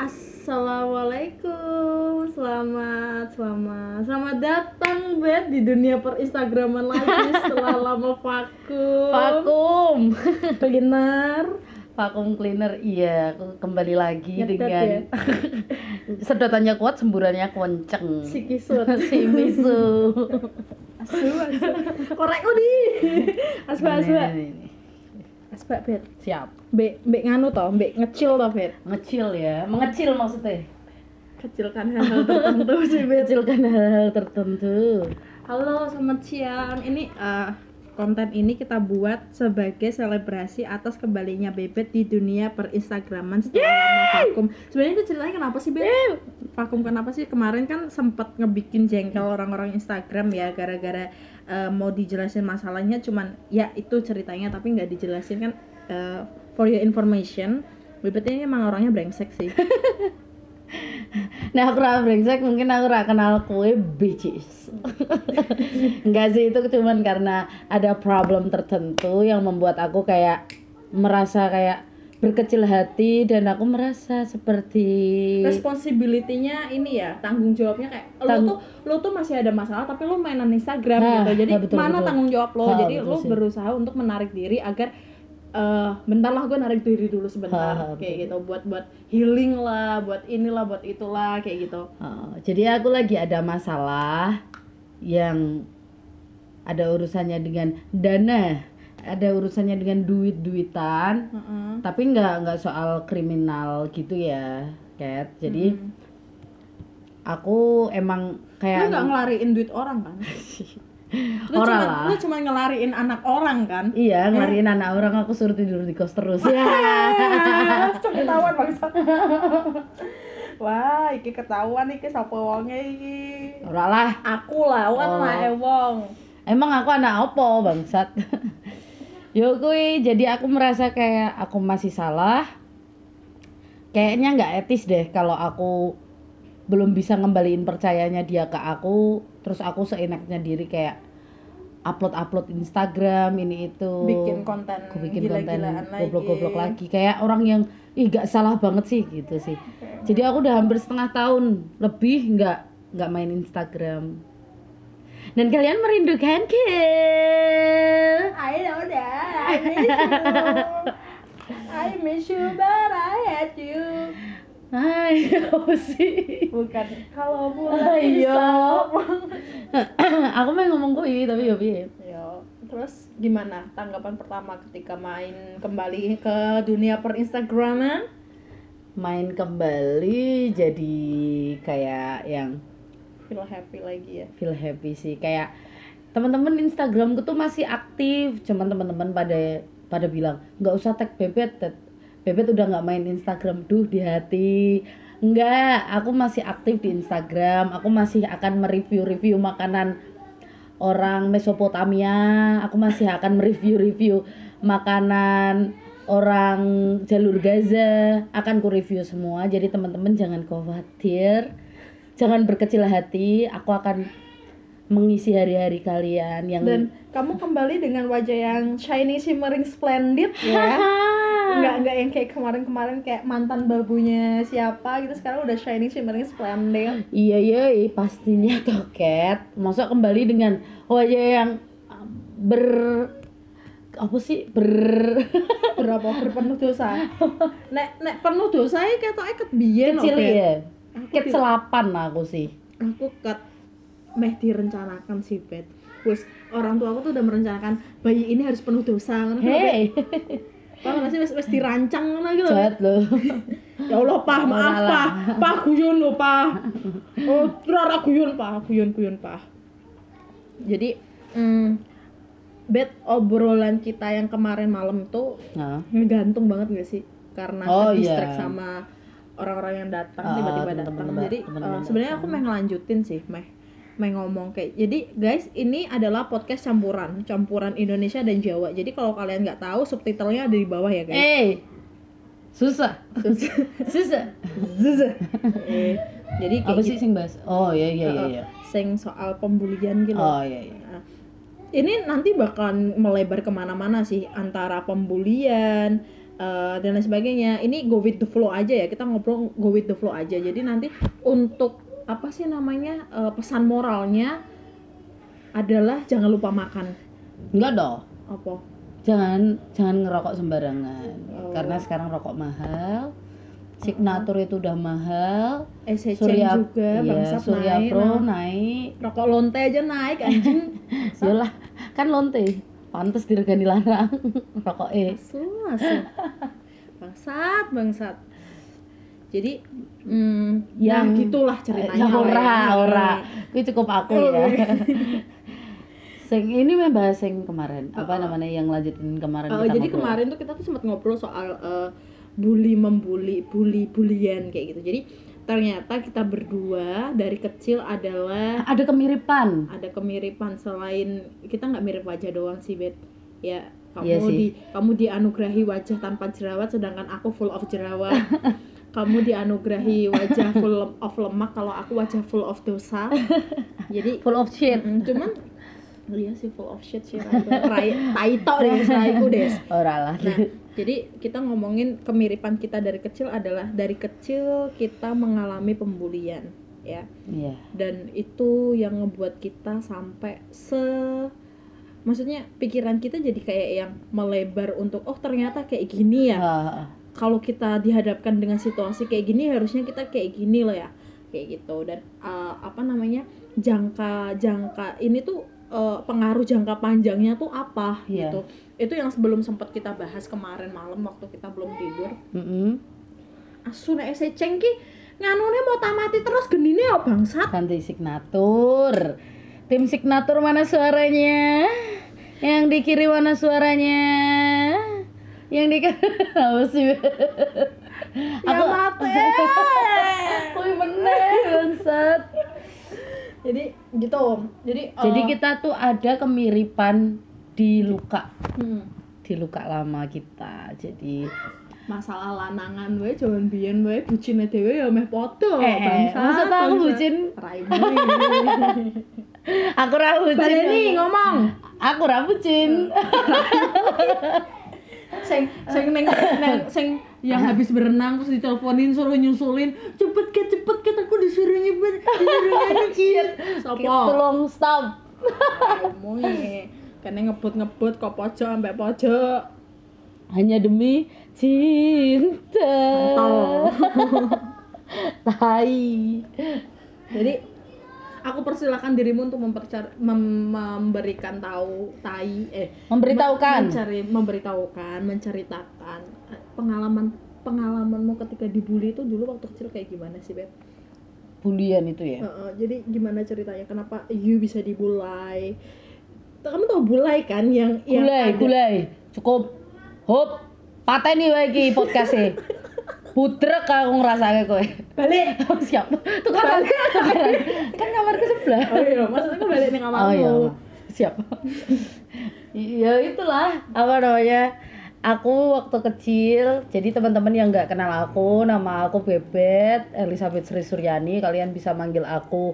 Assalamualaikum, selamat, selamat, selamat datang Bet di dunia per Instagraman lagi setelah lama vakum. Vakum. Cleaner. Vakum cleaner. Iya, kembali lagi dengan ya? sedotannya kuat, semburannya kenceng. Si kisut. si misu. Asu, asu. Korek di. Ini, ini, ini. Asba Bet. Siap. Mbek, mbek nganu toh, mbek ngecil toh Bet. Ngecil ya, mengecil maksudnya. Kecilkan hal-hal tertentu sih Bet. Kecilkan hal-hal tertentu. Halo, selamat siang. Ini eh, konten ini kita buat sebagai selebrasi atas kembalinya Bebet di dunia per Instagraman setelah lama vakum. Sebenarnya itu ceritanya kenapa sih Beb? Vakum kenapa sih? Kemarin kan sempet ngebikin jengkel orang-orang Instagram ya gara-gara eh, mau dijelasin masalahnya cuman ya itu ceritanya tapi nggak dijelasin kan eh, for your information. Bebet ini emang orangnya brengsek sih. Nah, aku ra brengsek, mungkin aku ra kenal kue bitches. Enggak sih, itu cuman karena ada problem tertentu yang membuat aku kayak merasa kayak berkecil hati dan aku merasa seperti responsibility-nya ini ya tanggung jawabnya kayak Tang- lo tuh lo tuh masih ada masalah tapi lo mainan Instagram Nah, gitu. Jadi nah, betul, mana betul. tanggung jawab lo? Ha, jadi betul lo sih. berusaha untuk menarik diri agar eh bentar lah gue narik diri dulu sebentar Ha, ha, kayak gitu. Buat buat healing lah buat inilah buat itulah kayak gitu. Jadi aku lagi ada masalah yang ada urusannya dengan dana, ada urusannya dengan duit-duitan, Heeh. tapi nggak nggak soal kriminal gitu ya, Kat. Jadi Hmm. aku emang kayak nggak ngelariin duit orang kan lo Ora cuma lah. lo cuma ngelariin anak orang kan Iya, ngariin anak orang aku suruh tidur di kos terus. Ya. Ketahuan bangsa. Wah, iki ketahuan iki sapa wonge iki. Ora lah. Aku lah, wan Oh. lah e wong. Emang aku anak opo, bangsat? Yo kuy, jadi aku merasa kayak aku masih salah. Kayaknya nggak etis deh kalau aku belum bisa ngembaliin percayanya dia ke aku, terus aku seenaknya diri kayak upload-upload Instagram ini itu. Bikin konten Aku bikin konten gila-gilaan lagi. goblok-goblok lagi kayak orang yang ih gak salah banget sih gitu sih. Jadi aku udah hampir setengah tahun lebih nggak nggak main Instagram. Dan kalian merindukan ke? I know that. I miss you. I miss you but I hate you. Ayo sih. Bukan kalau Ayo. mulai ngomong. aku mau ngomong kuy tapi ya piye? Yo, terus gimana tanggapan pertama ketika main kembali ke dunia per Instagraman? Main kembali jadi kayak yang Feel happy lagi ya. feel happy sih. Kayak teman-teman Instagramku tuh masih aktif. Cuman teman-teman pada pada bilang nggak usah tag bebet bebet udah nggak main Instagram. Duh di hati. Enggak aku masih aktif di Instagram. Aku masih akan mereview-review makanan orang Mesopotamia. Aku masih akan mereview-review makanan orang jalur Gaza. Akan ku review semua. Jadi teman-teman jangan khawatir jangan berkecil hati aku akan mengisi hari-hari kalian yang Dan kamu kembali dengan wajah yang shiny shimmering splendid ya. Enggak enggak yang kayak kemarin-kemarin kayak mantan babunya siapa gitu. Sekarang udah shiny shimmering splendid. iya iya iya, pastinya toket. Masa kembali dengan wajah yang ber apa sih? Ber. Berapa berpenuh dosa. Nek nek penuh dosa ya ketoke ket biyen kecil ya ket selapan aku sih Aku ket meh direncanakan sih bet. Wis orang tua aku tuh udah merencanakan bayi ini harus penuh dosa kan, Bet. hei Paham gak sih wis wis dirancang ngono gitu. jahat loh Ya Allah, Pak, maaf. Pak. Pak guyon loh, Pak. Oh, rara guyon, Pak. Guyon guyon, Pak. Jadi, hmm, bet obrolan kita yang kemarin malam tuh nah ngegantung banget gak sih? Karena Oh, ke-distract iya. sama orang-orang yang datang Ah, tiba-tiba datang. Jadi, eh, sebenarnya aku datang. mau ngelanjutin sih, meh. Meh ngomong kayak jadi guys ini adalah podcast campuran campuran Indonesia dan Jawa. Jadi kalau kalian nggak tahu subtitlenya ada di bawah ya guys. Eh susah susah Zzzz. Eh, jadi kayak apa sih sing bahas? Oh iya iya iya iya. sing soal pembulian gitu. oh iya iya. Nah, ini nanti bakalan melebar ke mana-mana sih antara pembulian, eh, dan lain sebagainya. Ini go with the flow aja ya kita ngobrol go with the flow aja. Jadi nanti untuk apa sih namanya eh, pesan moralnya adalah jangan lupa makan. Enggak dong. Apa? Jangan jangan ngerokok sembarangan. Oh. karena sekarang rokok mahal signatur itu udah mahal SCC Surya juga iya, bangsat Surya naik Pro nah. naik. Rokok lonte aja naik anjing. Yolah, kan lonte pantes diregani larang. Rokok eh bangsat bangsat. Jadi hmm, ya Yang- gitulah ceritanya. Ya, ora ora. Kuwi cukup aku ya. Sing ini membahas yang kemarin. Apa Oh. namanya yang lanjutin kemarin Uh, kita jadi ngobrol. kemarin tuh kita tuh sempat ngobrol soal uh, bully membuli, bully bulian kayak gitu. Jadi ternyata kita berdua dari kecil adalah ada kemiripan ada kemiripan selain kita nggak mirip wajah doang sih, Bet. Ya, kamu Iya sih. di kamu dianugerahi wajah tanpa jerawat sedangkan aku full of jerawat. kamu dianugerahi wajah full of lemak kalau aku wajah full of dosa. Jadi full of shit mm, cuman iya sih full of shit sih Rai taito deh raiku deh ora lah Nah, jadi kita ngomongin kemiripan kita dari kecil adalah dari kecil kita mengalami pembulian, ya. iya Dan itu yang ngebuat kita sampai se maksudnya pikiran kita jadi kayak yang melebar untuk oh ternyata kayak gini ya. Ah, Kalau kita dihadapkan dengan situasi kayak gini harusnya kita kayak gini loh ya. Kayak gitu dan uh, apa namanya? jangka jangka ini tuh uh, pengaruh jangka panjangnya tuh apa Iya. gitu. Itu yang sebelum sempat kita bahas kemarin malam waktu kita belum tidur. mm-mm. asu nek ese cengki nganune mau tamati terus genine ya bangsat. Ganti signatur. Tim signatur mana suaranya? Yang dikirim mana suaranya? Yang dikirim apa sih? Ya mati Wih bener bangsat. Jadi gitu jadi Jadi eh, kita tuh ada kemiripan di luka, hmm, di luka lama kita. Jadi masalah lanangan we jaman biyen we bucine dhewe ya meh padha Eh, eh, maksud aku bucin? raimu aku ra bucin. baleni ngomong Aku ra bucin. sing sing neng neng sing yang habis berenang terus diteleponin suruh nyusulin cepet ke cepet ke aku disuruh nyebut disuruh nyebut sopo Tolong stop. Kene ngebut-ngebut kok pojok ambek pojok. Hanya demi cinta. Tai. Jadi aku persilakan dirimu untuk mempercar mem- memberikan tahu tai eh Memberitahukan. mencari memberitahukan menceritakan eh, pengalaman pengalamanmu ketika dibully itu dulu waktu kecil kayak gimana sih beb? Bulian itu ya. Heeh, jadi gimana ceritanya kenapa you bisa dibulai? Kamu tau bulai kan yang yang Gulai, ada- gulai. Cukup. Hop. Pateni wae iki podcast-e. Putrek aku ngrasake kowe. balik. Siap. Tukaran. Tukaran. Kan kamarku sebelah. Oh iya, maksudnya kan balik nih kamarmu. Oh iya. Siap. ya itulah apa namanya? Aku waktu kecil, jadi teman-teman yang nggak kenal aku, nama aku Bebet Elizabeth Sri Suryani, kalian bisa manggil aku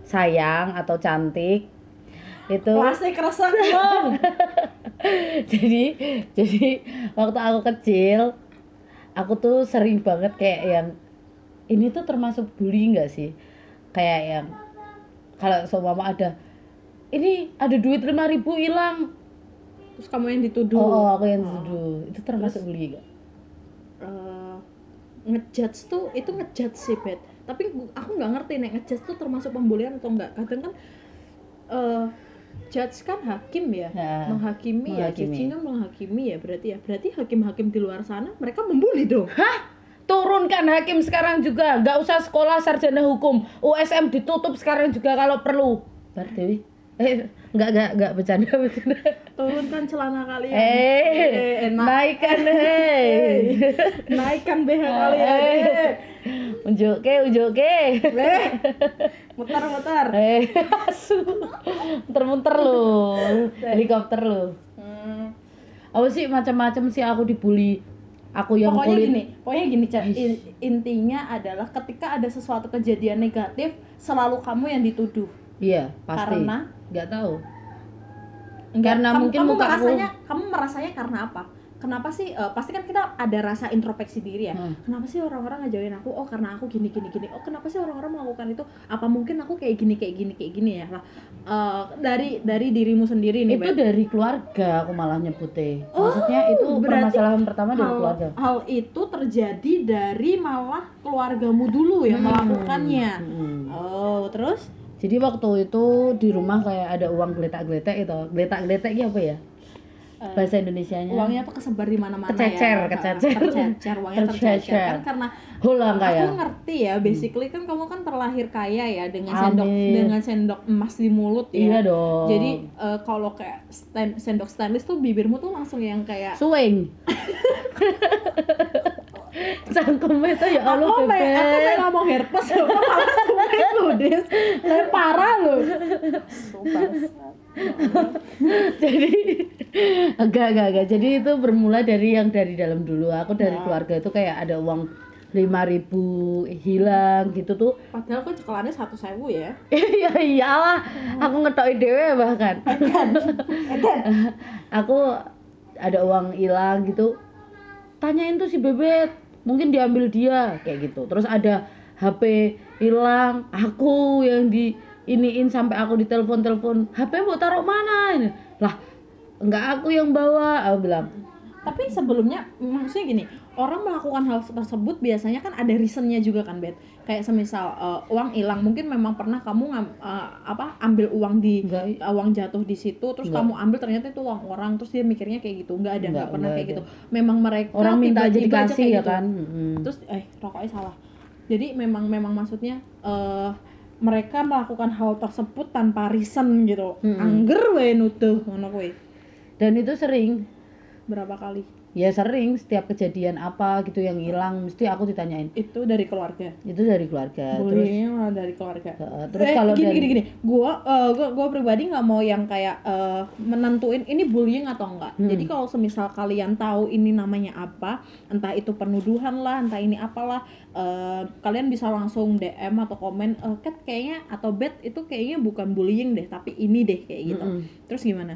sayang atau cantik. Itu. Keresak dong. jadi jadi waktu aku kecil aku tuh sering banget kayak yang ini tuh termasuk bully nggak sih? Kayak yang kalau seumpama ada ini ada duit lima ribu hilang. Terus kamu yang dituduh. oh, oh, aku yang duduk itu termasuk bully gak eh, ngejudge tuh itu ngejudge sih bet tapi aku nggak ngerti nih ngejudge tuh termasuk pembulian atau enggak kadang kan eh judge kan hakim ya? Nah, menghakimi, ya judging kan menghakimi ya berarti ya. Berarti hakim-hakim di luar sana mereka membuli dong. Turunkan hakim sekarang juga. Nggak usah sekolah sarjana hukum. USM ditutup sekarang juga kalau perlu. Berarti eh nggak nggak nggak bercanda bercanda. Turunkan celana kalian. Eh enak. naikkan hei naikkan BH kalian. Eh. eh. unjuk ke unjuk ke. Eh, muter-muter. Eh asu. Muter-muter lo helikopter lo Hmm. apa sih macam-macam sih aku dibully? Aku yang pokoknya kulit. gini pokoknya gini. In- intinya adalah ketika ada sesuatu kejadian negatif selalu kamu yang dituduh. Iya pasti. Karena? nggak tahu. Enggak, Karena kamu, mungkin kamu muka aku- merasanya kamu merasanya karena apa kenapa sih eh, pasti kan kita ada rasa introspeksi diri ya. Hmm. kenapa sih orang-orang ngajarin aku oh karena aku gini gini gini. Oh kenapa sih orang-orang melakukan itu? Apa mungkin aku kayak gini kayak gini kayak gini ya? Lah eh, dari dari dirimu sendiri nih itu Bet. dari keluarga aku malah nyebutnya. Oh, maksudnya itu permasalahan pertama dari hal, keluarga. hal itu terjadi dari malah keluargamu dulu yang Hmm. melakukannya. Hmm. oh terus? Jadi waktu itu di rumah kayak ada uang geletak-geletak itu. Geletak-geletak apa ya Eh, bahasa Indonesianya. uangnya tuh kesebar di mana-mana Kececer, ya kececer. tercecer. uangnya tercecer. Tercecer. kan karena hulang aku kayak ngerti ya basically kan kamu kan terlahir kaya ya dengan sendok Amin. dengan sendok emas di mulut ya. Iya dong. Jadi eh, kalau kayak stand- sendok stainless tuh bibirmu tuh langsung yang kayak swing. Cangkemnya tuh ya Allah aku pengen aku pengen ngomong herpes loh malah lo des? Lah, parah lo Sumpah. jadi enggak enggak enggak. Jadi itu bermula dari yang dari dalam dulu. Aku dari Nah. keluarga itu kayak ada uang lima ribu hilang gitu tuh. Padahal kok cekelannya satu sewu ya. Iya iyalah. Aku ngetoki dewe bahkan. Aku ada uang hilang gitu. Tanyain tuh si bebet mungkin diambil dia? Kayak gitu. Terus ada HP hilang aku yang di iniin sampai aku ditelepon telepon HP mau taruh mana ini lah enggak aku yang bawa aku bilang tapi sebelumnya maksudnya gini orang melakukan hal tersebut biasanya kan ada reasonnya juga kan bet kayak semisal eh, uang hilang mungkin memang pernah kamu ngam- eh, apa ambil uang di enggak uh, uang jatuh di situ terus Enggak. kamu ambil ternyata itu uang orang terus dia mikirnya kayak gitu nggak ada nggak Enggak, pernah enggak kayak ada. gitu memang mereka orang minta aja dikasih kayak ya gitu. kan Mm-mm. terus eh rokoknya salah jadi memang memang maksudnya eh mereka melakukan hal tersebut tanpa reason gitu. Mm-mm. angger wae nuduh ngono kuwi. Dan itu sering. Berapa kali ya sering setiap kejadian apa gitu yang hilang mesti aku ditanyain. Itu dari keluarga. Itu dari keluarga bullyingnya malah dari keluarga. Uh, terus eh, kalau gini, dari gini gini. Gua eh, gua gua pribadi nggak mau yang kayak eh, menentuin ini bullying atau enggak. Hmm. jadi kalau semisal kalian tahu ini namanya apa entah itu penuduhan lah entah ini apalah eh, kalian bisa langsung DM atau komen eh, Kat kayaknya atau bet itu kayaknya bukan bullying deh tapi ini deh kayak gitu. Mm-mm. terus gimana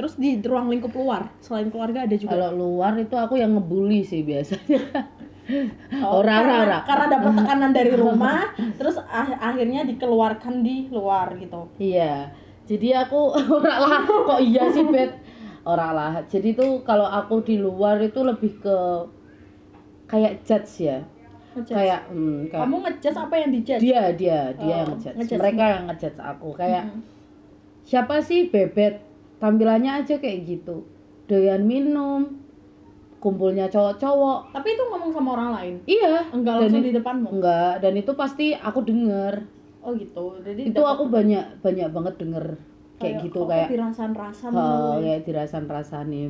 terus di ruang lingkup luar selain keluarga ada juga? Kalau luar itu aku yang ngebully sih biasanya. Oh, ora, ora, karena, ora. karena dapat tekanan dari rumah terus ah- akhirnya dikeluarkan di luar gitu. Iya. Jadi aku ora lah kok iya sih bet ora lah. Jadi tuh kalau aku di luar itu lebih ke kayak judge ya. Ngejudge. kayak hmm, kayak kamu ngejudge apa yang dijudge? Dia dia dia yang Oh, ngejudge. ngejudge mereka yang ngejudge aku. Kayak Mm-mm. siapa sih bebet tampilannya aja kayak gitu. Doyan minum kumpulnya cowok-cowok. Tapi itu ngomong sama orang lain? Iya. Enggak Dan langsung i- di depanmu? Enggak. Dan itu pasti aku denger. Oh gitu. Jadi itu aku banyak banyak banget denger. Kayak gitu kayak dirasan-rasan oh, dulu ya. kayak dirasan-rasani.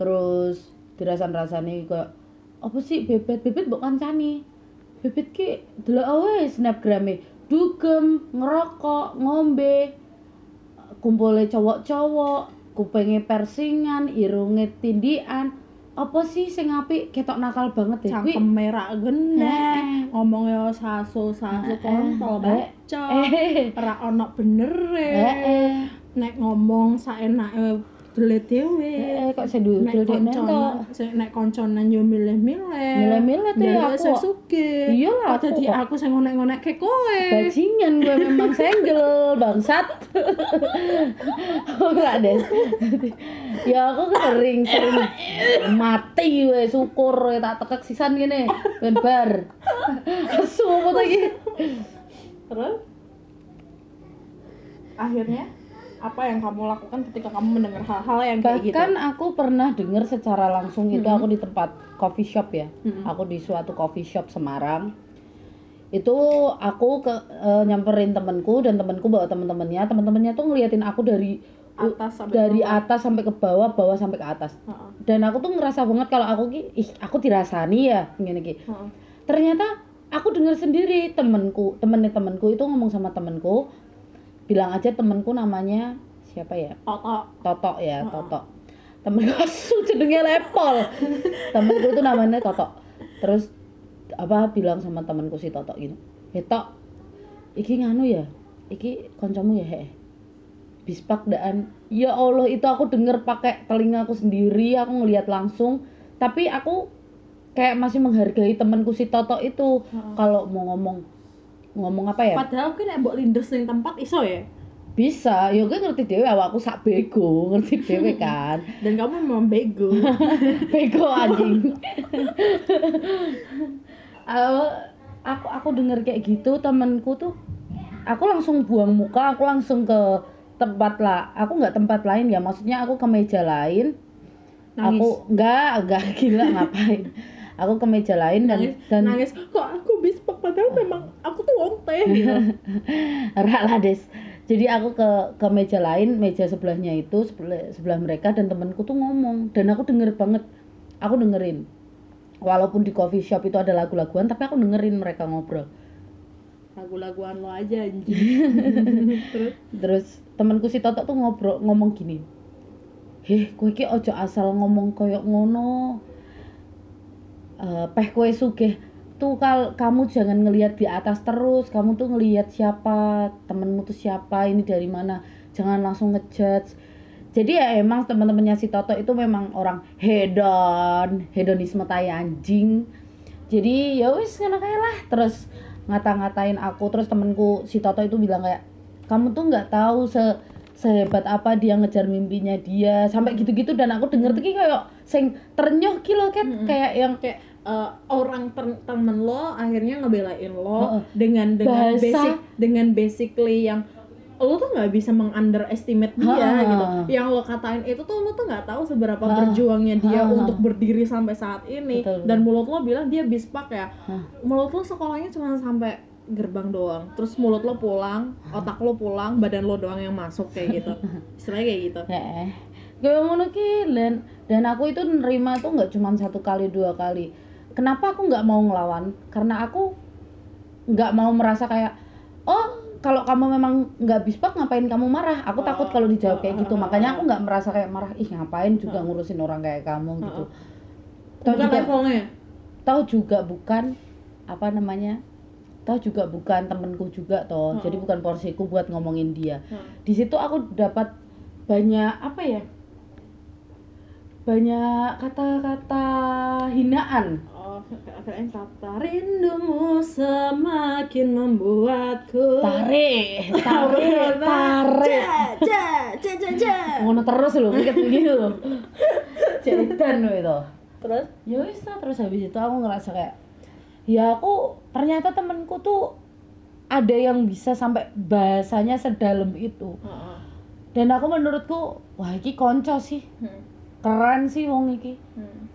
Terus dirasan-rasani kayak apa sih bebet? Bebet mbok kancani? Bebet ki delok ae snapgrame. Dugem ngerokok ngombe kumpulnya cowok-cowok kupenge persingan irunge tindian. Apa sih sing apik? Ketok nakal banget ya cangkem merah gene Eh. ngomongnya saso saso kontol eh ora ono bener eh eh nek ngomong saenake delet dhewe eh kok sedu nek dul konconan tok sing nek konconan yo milih-milih. Milih-milih tuh ya sing aku. sugih iya lah dadi aku aku sing ngonek-ngonek ke kowe. Bajingan gue memang senggel bangsat. Ora deh ya aku sering sering mati gue syukur we, tak tekek sisan gini ben bar. Asu apa lagi. Terus? Akhirnya apa yang kamu lakukan ketika kamu mendengar hal-hal yang kayak gitu bahkan aku pernah dengar secara langsung itu Mhm. aku di tempat coffee shop ya Mhm. aku di suatu coffee shop Semarang itu aku ke eh, nyamperin temenku dan temenku bawa temen-temennya temen-temennya tuh ngeliatin aku dari atas sampai dari bawah. atas sampai ke bawah bawah sampai ke atas Heeh, dan aku tuh ngerasa banget kalau aku ki ih aku dirasani ya gini ki heeh. ternyata aku dengar sendiri temenku temennya temenku itu ngomong sama temenku bilang aja temenku namanya siapa ya? Toto. Toto ya Heeh. Toto. Temenku asu jenenge lepol. Temenku itu namanya Toto. Terus apa bilang sama temenku si Toto gitu. "Eh, Tok iki nganu ya? Iki koncomu ya he? Bispak daan ya Allah itu aku denger pakai telinga aku sendiri aku ngelihat langsung. Tapi aku kayak masih menghargai temanku si Toto itu. Kalau mau ngomong ngomong apa ya? Padahal kan nek mbok lindes ning tempat iso ya? Bisa. Ya gue ngerti dewe awakku sak bego ngerti dewe kan. Dan kamu memang bego. Bego anjing. Aku aku aku denger kayak gitu temenku tuh aku langsung buang muka aku langsung ke tempat lah aku nggak tempat lain ya maksudnya aku ke meja lain. Nangis. aku nggak nggak gila ngapain aku ke meja lain dan nangis, dan nangis. Kok aku bispak padahal memang aku tuh onte gitu. Lah des. Jadi aku ke ke meja lain meja sebelahnya itu sebelah, sebelah mereka dan temanku tuh ngomong. Dan aku denger banget. Aku dengerin. Walaupun di coffee shop itu ada lagu-laguan tapi aku dengerin mereka ngobrol. Lagu-laguan lo aja anjing. Terus? Terus temanku si Toto tuh ngobrol ngomong gini. Heh kowe iki ojo asal ngomong koyok ngono Eh, peh kowe sugih tuh kal kamu jangan ngelihat di atas terus kamu tuh ngelihat siapa temenmu tuh siapa ini dari mana jangan langsung ngejudge. Jadi ya emang teman-temannya si Toto itu memang orang hedon hedonisme tai anjing. Jadi ya wis ngono lah terus ngata-ngatain aku terus temenku si Toto itu bilang kayak kamu tuh nggak tahu se sehebat apa dia ngejar mimpinya dia sampai gitu-gitu dan aku denger tuh kayak sing ternyuh ki loh. Mm-mm. kayak yang kayak eh, orang ter- temen lo akhirnya ngebelain lo Heeh. dengan dengan Bahasa. basic dengan basically yang lo tuh nggak bisa mengunderestimate dia Heeh. gitu yang lo katain itu tuh lo tuh nggak tahu seberapa Heeh. berjuangnya dia Heeh. untuk berdiri sampai saat ini Betul, dan mulut lo bilang dia bispak ya Hah. mulut lo sekolahnya cuma sampai gerbang doang. Terus mulut lo pulang otak lo pulang badan lo doang yang masuk kayak gitu. Istilahnya kayak gitu. Eh. Kayak ngono ki dan dan aku itu nerima tuh nggak cuma satu kali dua kali. Kenapa aku nggak mau ngelawan? Karena aku nggak mau merasa kayak oh kalau kamu memang nggak bispak ngapain kamu marah? Aku takut kalau dijawab kayak gitu. makanya aku nggak merasa kayak marah ih ngapain juga ngurusin orang kayak kamu gitu. Tahu juga levelnya? tahu juga bukan apa namanya tahu juga bukan temenku juga toh Heeh. jadi bukan porsiku buat ngomongin dia. Heeh. di situ aku dapat banyak apa ya banyak kata-kata hinaan. Oh, keren kata rindumu semakin membuatku. Tarik tarik tarik ja ja ja ja ngono terus loh kayak gitu loh cetan loh itu. Terus? Ya wis terus habis itu aku ngerasa kayak ya aku ternyata temenku tuh ada yang bisa sampai bahasanya sedalam itu. Dan aku menurutku wah iki konco sih. Hmm. keren sih wong iki. Hmm.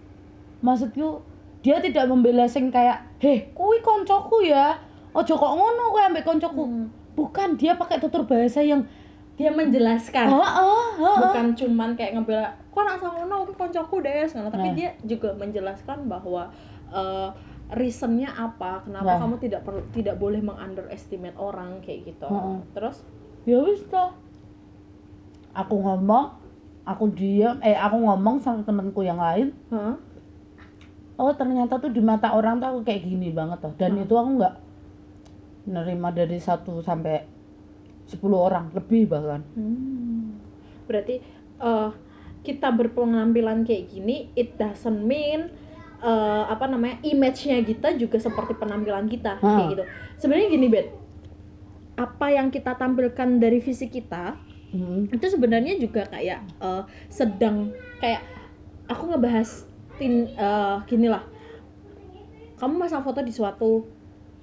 maksudku dia tidak membela sing kayak heh kuwi koncoku ya. Ojo kok ngono kowe ambek koncoku. Hmm. bukan dia pakai tutur bahasa yang dia menjelaskan. Ah ah ah bukan cuman kayak ngebela kok sama ngono aku koncoku deh tapi Nah. dia juga menjelaskan bahwa eh, reasonnya apa kenapa Nah. kamu tidak perlu tidak boleh mengunderestimate orang kayak gitu Heeh. terus ya wis toh aku ngomong aku diam eh aku ngomong sama temanku yang lain Hah? oh ternyata tuh di mata orang tuh aku kayak gini banget toh dan Hmm. itu aku nggak nerima dari satu sampai 10 orang lebih bahkan Hmm. Berarti eh, kita berpenampilan kayak gini, it doesn't mean eh, apa namanya image-nya kita juga seperti penampilan kita Ha. kayak gitu. Sebenarnya gini, Bet. Apa yang kita tampilkan dari fisik kita Hmm. itu sebenarnya juga kayak eh, sedang kayak aku ngebahas tin eh, gini lah. Kamu masang foto di suatu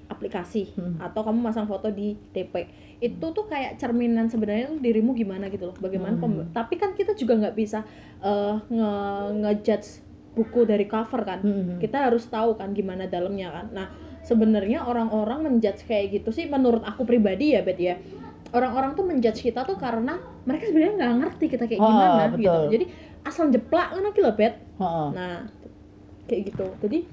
aplikasi Hmm. atau kamu masang foto di DP itu tuh kayak cerminan sebenarnya tuh dirimu gimana gitu loh bagaimana Hmm. tapi kan kita juga nggak bisa eh, nge ngejudge buku dari cover kan Hmm. kita harus tahu kan gimana dalamnya kan nah sebenarnya orang-orang menjudge kayak gitu sih menurut aku pribadi ya bet ya orang-orang tuh menjudge kita tuh karena mereka sebenarnya nggak ngerti kita kayak Oh, gimana betul. gitu jadi asal jeplak kan gitu loh bet Ha-ha. Nah, kayak gitu. Jadi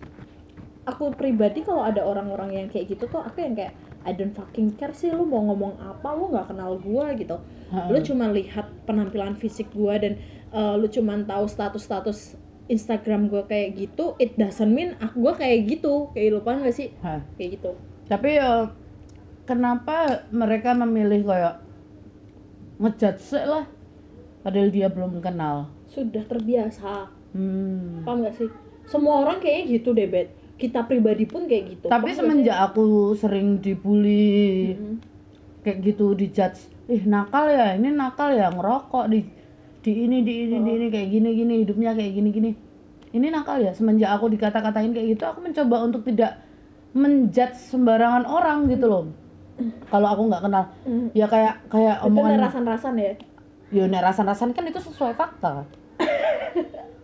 aku pribadi kalau ada orang-orang yang kayak gitu tuh aku yang kayak I don't fucking care sih lu mau ngomong apa lu nggak kenal gua gitu. Lu cuma lihat penampilan fisik gua dan uh, lu cuma tahu status-status Instagram gua kayak gitu, it doesn't mean aku gua kayak gitu. Kayak lu paham gak sih? Ha. Kayak gitu. tapi ya kenapa mereka memilih kayak ngejudge lah padahal dia belum kenal sudah terbiasa hmm. paham gak sih semua orang kayaknya gitu deh bet kita pribadi pun kayak gitu tapi Paham semenjak aku sering dibully? Mm-mm. kayak gitu dijudge ih nakal ya ini nakal ya ngerokok di di ini di ini di ini kayak gini gini hidupnya kayak gini gini. Ini nakal ya semenjak aku dikata-katain kayak gitu aku mencoba untuk tidak menjudge sembarangan orang gitu loh. Kalau aku nggak kenal. Mm. ya kayak kayak itu omongan rasan-rasan ya? Ya nek rasan-rasan kan itu sesuai fakta.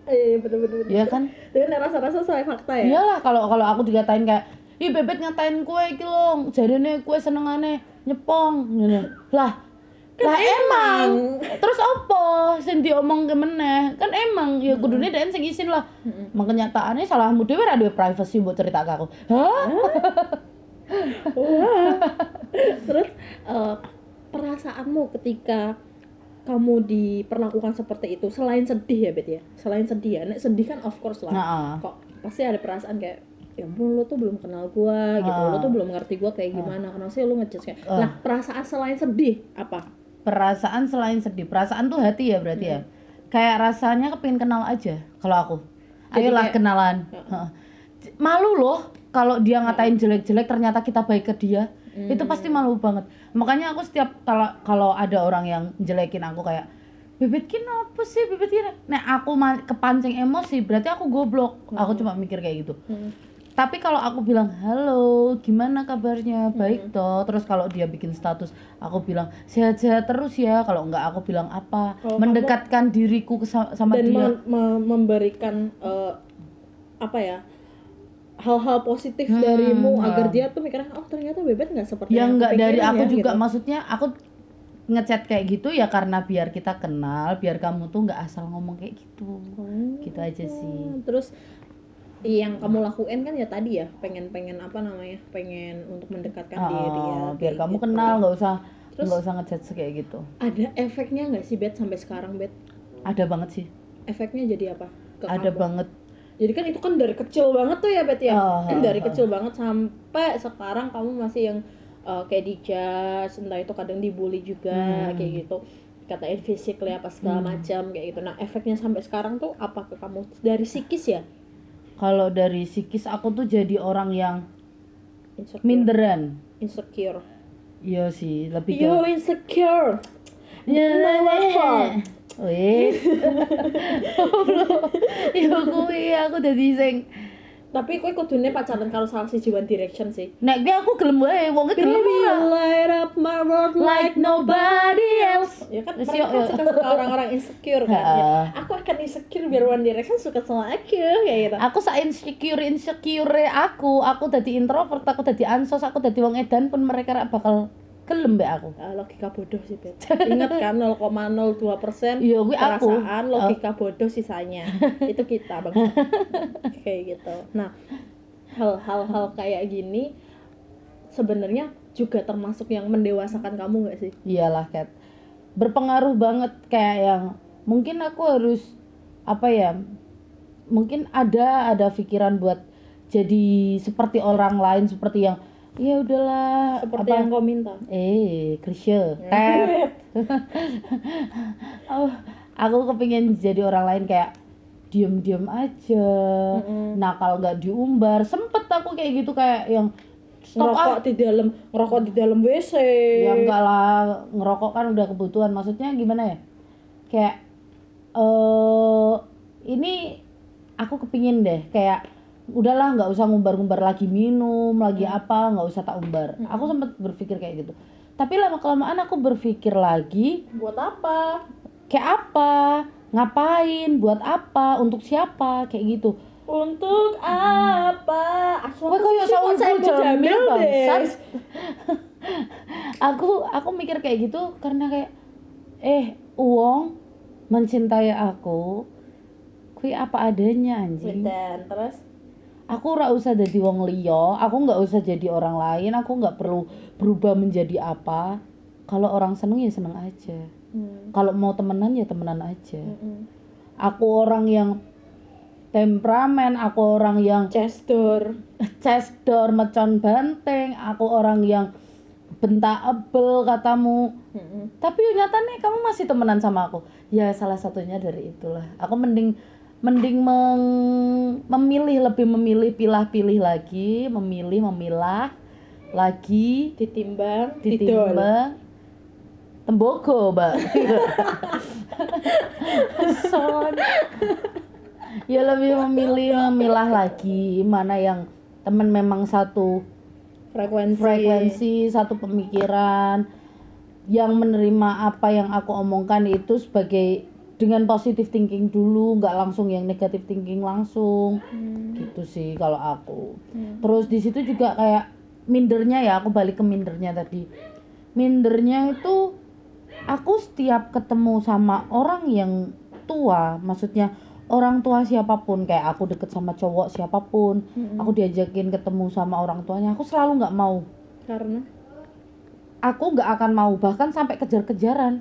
Eh betul betul Iya kan? Itu rasan-rasan soal fakta ya? Iyalah kalau kalau aku dikatain kayak ih bebet ngatain kue iki lho jarene kue senengane nyepong ngene lah lah emang. terus apa sing diomong ke meneh? Kan emang. Ya kudune dhek sing isin lah. Mm-mm. emang kenyataannya salahmu dhewe ora duwe privacy buat cerita ke aku. Hah? Terus eh, perasaanmu ketika kamu diperlakukan seperti itu selain sedih ya bet ya? Selain sedih ya? Nek sedih kan of course lah. Nah kok pasti ada perasaan kayak ya ampun lo tuh belum kenal gua gitu. Ah. lo tuh belum ngerti gua kayak gimana. Karena sih lo ngejudge kayak Ah. nah perasaan selain sedih apa perasaan selain sedih. Perasaan tuh hati ya berarti ya? Kayak rasanya kepingin kenal aja kalau aku. Jadi ayolah kayak- kenalan. Malu loh kalau dia ngatain jelek-jelek ternyata kita baik ke dia. Itu pasti malu banget. Makanya aku setiap kalau kalau ada orang yang jelekin aku kayak bebet kin apa sih? Bebet kin nah aku kepancing emosi berarti aku goblok. Aku cuma mikir kayak gitu. Hmm. Tapi kalau aku bilang halo gimana kabarnya? Baik toh. Terus kalau dia bikin status aku bilang sehat-sehat terus ya. Kalau enggak aku bilang apa? Kalau mendekatkan diriku ke sa- sama dan dia. me- me- memberikan eh, apa ya hal-hal positif Hmm, darimu agar dia tuh mikirnya oh ternyata bebet nggak seperti ya yang enggak dari aku ya," juga. gitu. maksudnya aku ngechat kayak gitu ya karena biar kita kenal biar kamu tuh nggak asal ngomong kayak gitu. Oh, gitu aja sih. terus yang kamu lakuin kan ya tadi ya pengen-pengen apa namanya pengen untuk mendekatkan diri ya Oh, biar kamu gitu. kenal nggak usah Terus- nggak usah ngechat kayak gitu. ada efeknya nggak sih bet sampai sekarang bet ada banget sih. Efeknya jadi apa? Ke ada kamu? banget. Jadi kan itu kan dari kecil banget tuh ya bet ya? Oh, dari oh, kecil banget sampai sekarang kamu masih yang uh, kayak dijudge entah itu kadang dibully juga Hmm. kayak gitu. Katain physically apa segala macam kayak gitu. Nah efeknya sampai sekarang tuh apa ke kamu? Dari psikis ya kalau dari psikis aku tuh jadi orang yang insecure. minderan. Insecure. Iya sih lebih ke you insecure. Ya, Kenapa? Wih. Ya kuwi aku dadi sing tapi kowe kudune pacaran karo salah siji One Direction sih. Nek kuwi aku gelem wae wong gelem you ora. light up my world like nobody else. ya kan mereka kan suka suka orang-orang insecure kan? Ya, aku akan insecure biar One Direction suka sama aku kayak gitu. Aku sa insecure insecure aku, aku dadi introvert, aku dadi ansos, aku dadi wong edan pun mereka bakal gelem mbek aku. Ah, logika bodoh sih Bet ingat kan 0,02 persen Iya, kuwi aku. perasaan logika bodoh sisanya itu kita bang kayak gitu nah hal-hal hal kayak gini sebenarnya juga termasuk yang mendewasakan kamu nggak sih Iyalah, Kat. Berpengaruh banget kayak yang mungkin aku harus apa ya? Mungkin ada ada pikiran buat jadi seperti orang lain seperti yang ya udahlah seperti apa? yang kau minta. Eh klise. Tet. Oh, aku kepingin jadi orang lain kayak diem-diem aja Mm-mm. nakal nggak diumbar. Sempet aku kayak gitu kayak yang stop ngerokok ah di dalam ngerokok di dalam WC ya enggak lah ngerokok kan udah kebutuhan. Maksudnya gimana ya? Kayak eh ini aku kepingin deh kayak udahlah nggak usah ngumbar-ngumbar lagi minum lagi apa nggak usah tak umbar. Aku sempet berpikir kayak gitu. Tapi lama kelamaan aku berpikir lagi buat apa? Kayak apa? Ngapain? Buat apa? Untuk siapa? Kayak gitu. Untuk apa? Aku Saiful Saiful Jamil, bangsat. Aku aku mikir kayak gitu karena kayak eh uang mencintai aku kui apa adanya anjing. Terus aku ora usah jadi wong liya aku nggak usah jadi orang lain aku nggak perlu berubah menjadi apa. Kalau orang seneng ya seneng aja. Hmm. kalau mau temenan ya temenan aja. Mm-mm. aku orang yang temperamen aku orang yang Chester chest door mecon banteng aku orang yang bentakable katamu. Mm-mm. tapi nyatanya kamu masih temenan sama aku. Ya salah satunya dari itulah. Aku mending mending meng- memilih lebih memilih pilah-pilih lagi memilih memilah lagi. Ditimbang didol ditimbang tembogo mbak. Son. ya lebih memilih memilah lagi. Mana yang temen memang satu frekuensi. frekuensi satu pemikiran yang menerima apa yang aku omongkan itu sebagai dengan positive thinking dulu nggak langsung yang negative thinking langsung Hmm. gitu sih kalau aku Hmm. terus di situ juga kayak mindernya ya aku balik ke mindernya tadi mindernya itu aku setiap ketemu sama orang yang tua maksudnya orang tua siapa pun kayak aku deket sama cowok siapa pun Mm-mm. aku diajakin ketemu sama orang tuanya aku selalu nggak mau karena aku nggak akan mau bahkan sampai kejar-kejaran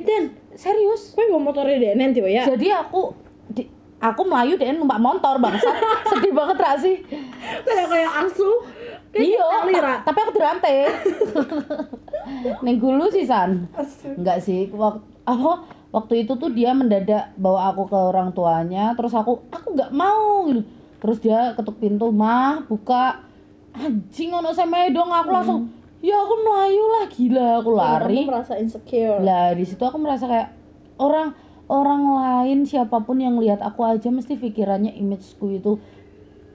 Iden serius? Kue mau motornya deh nanti ya? Jadi aku di, aku melayu dan numpak motor bangsa sedih banget gak sih. Kayak kayak asu. Iya ta- tapi aku dirantai. Neng gulu sih san. Enggak sih waktu apa waktu itu tuh dia mendadak bawa aku ke orang tuanya terus aku aku nggak mau gitu. Terus dia ketuk pintu mah buka. Anjing ono sama dong aku langsung ya aku melayu lah gila aku lari kamu merasa insecure lah di situ aku merasa kayak orang orang lain siapa pun yang lihat aku aja mesti pikirannya imageku itu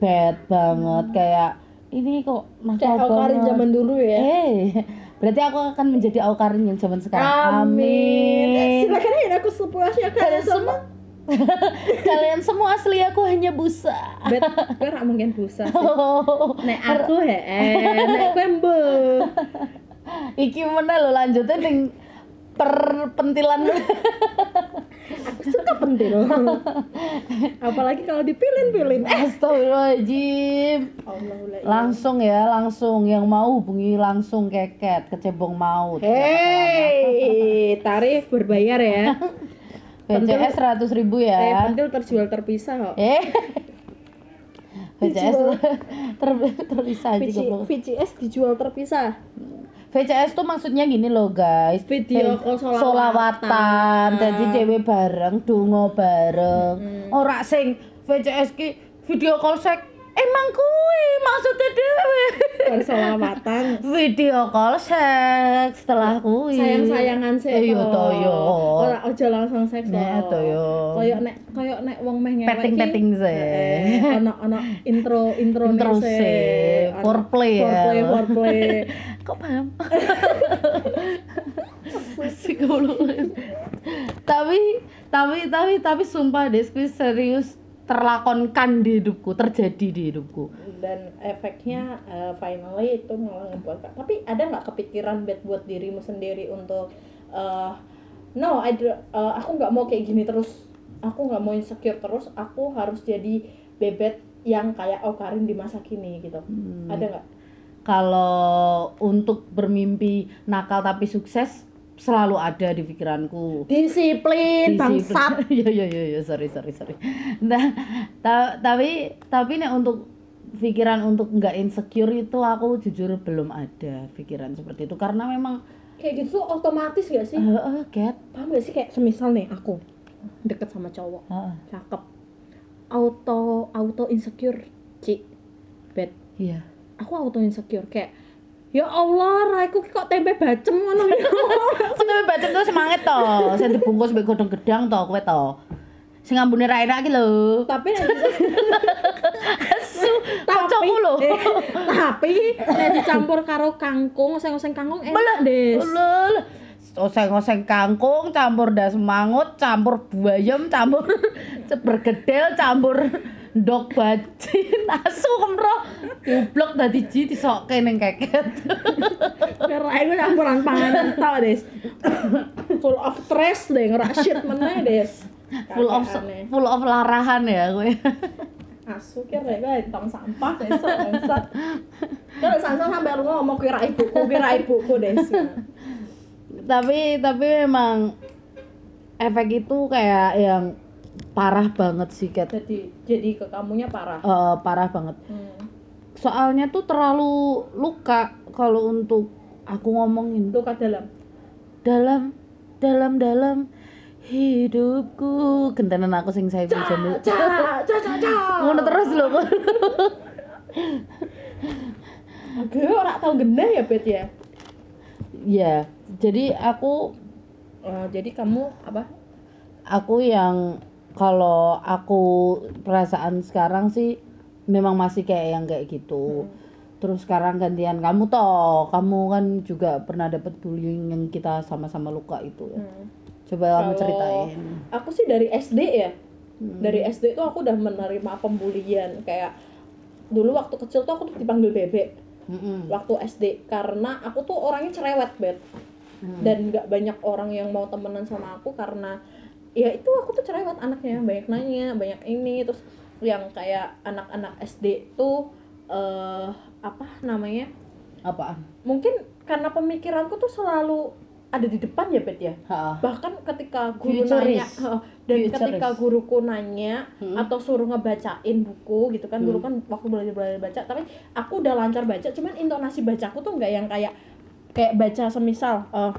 bad banget kayak ini kok nakal kayak zaman dulu ya Eh, berarti aku akan menjadi Aukarin yang zaman sekarang. Amin. Amin. Silakan aku sepuasnya kalian Kalian semua. Kalian semua asli aku hanya busa. Bet, mungkin busa. Oh, Nek aku he, nek kowe mbe. iki mana lo lanjutnya ning perpentilan Aku suka pentil. Apalagi kalau dipilin-pilin. Astagfirullahaladzim. Langsung ya, langsung yang mau hubungi langsung keket kecebong maut. Hei, tarif berbayar ya. BCS 100 ribu Eh, ya. pentil terjual terpisah kok. Eh. BCS ter terpisah VC, juga. VCS dijual terpisah. VCS tuh maksudnya gini loh guys Video Eh, call solawatan. solawatan jadi dewe bareng dungo bareng Hmm. ora sing VCS ki video call sek emang kui maksudnya dewe Persolawatan. video call seks setelah kui Sayang-sayangan sih. iya toh yo Ora aja langsung seks. Nek, loh. toh, yo. Koyok nek koyok nek wong meh ngewek Petting-petting sih. Ono ono intro intro Intro sih. Foreplay ya. Foreplay foreplay. kok paham tapi tapi tapi tapi sumpah deh serius terlakonkan di hidupku terjadi di hidupku. Dan efeknya eh, finally itu malah ngebuat tapi ada nggak kepikiran bad buat dirimu sendiri untuk eh, no I do- eh, aku nggak mau kayak gini terus. Aku nggak mau insecure terus. Aku harus jadi bebet yang kayak Aukarin di masa kini gitu. Hmm. ada nggak? Kalau untuk bermimpi nakal tapi sukses selalu ada di pikiranku. Disiplin bangsat. Iya iya iya iya, sorry sorry sorry. Nah, ta- tapi tapi nek untuk pikiran untuk nggak insecure itu aku jujur belum ada pikiran seperti itu. Karena memang kayak gitu otomatis gak sih? Eh eh, get. Paham gak sih? Kayak semisal nih aku deket sama cowok. Heeh, cakep. Auto auto insecure ci. Bed iya. Aku auto insecure. Kayak ya Allah raiku kok tempe bacem ngono ya tapi bacem tuh semangat toh, sing dibungkus mbek godhong gedang toh kowe toh. Sing ambune ra enak iki lho. tapi Asu, tapi kocokku lho. eh, tapi nek dicampur karo kangkung oseng-oseng kangkung enak des oseng-oseng kangkung, campur das mangut, campur bayam, campur bergedel, campur ndok bacin, asu kemro. Goblok dadi ji disokke ning keket. Karena aku campuran panganan tau des. Full of stress deh ngerak shit meneh des. Full of full of larahan ya gue. asu kira gue tong sampah besok bangsat kalau sansa sampai lu ngomong kira ibuku kira ibuku des. Tapi tapi memang efek itu kayak yang parah banget sih Kat. jadi jadi ke kamunya parah? Eh, parah banget. Hmm. soalnya tuh terlalu luka kalau untuk aku ngomongin. Luka dalam? Dalam dalam dalam hidupku. Gentenan aku sing saya jamil ca ca ca ca ngono terus lho kok Gue ora tau gendah ya bet ya? Ya jadi aku Oh, jadi kamu apa? Aku yang kalau aku perasaan sekarang sih memang masih kayak yang kayak gitu. Terus sekarang gantian kamu toh. Kamu kan juga pernah dapat bullying yang kita sama-sama luka itu ya. Hmm. coba kamu ceritain. aku sih dari SD ya. Hmm. dari SD tuh aku udah menerima pembulian. Kayak dulu waktu kecil tuh aku tuh dipanggil bebek. Mm-mm. waktu SD karena aku tuh orangnya cerewet bet. Hmm. dan nggak banyak orang yang mau temenan sama aku karena ya itu aku tuh cerewet anaknya banyak nanya banyak ini terus yang kayak anak-anak SD tuh eh apa namanya apaan mungkin karena pemikiranku tuh selalu ada di depan ya bet ya Ha. bahkan ketika guru nanya heeh, dan Futurist. ketika guruku nanya Hmm. atau suruh ngebacain buku gitu kan dulu kan waktu belajar belajar baca tapi aku udah lancar baca cuman intonasi bacaku tuh nggak yang kayak kayak baca semisal eh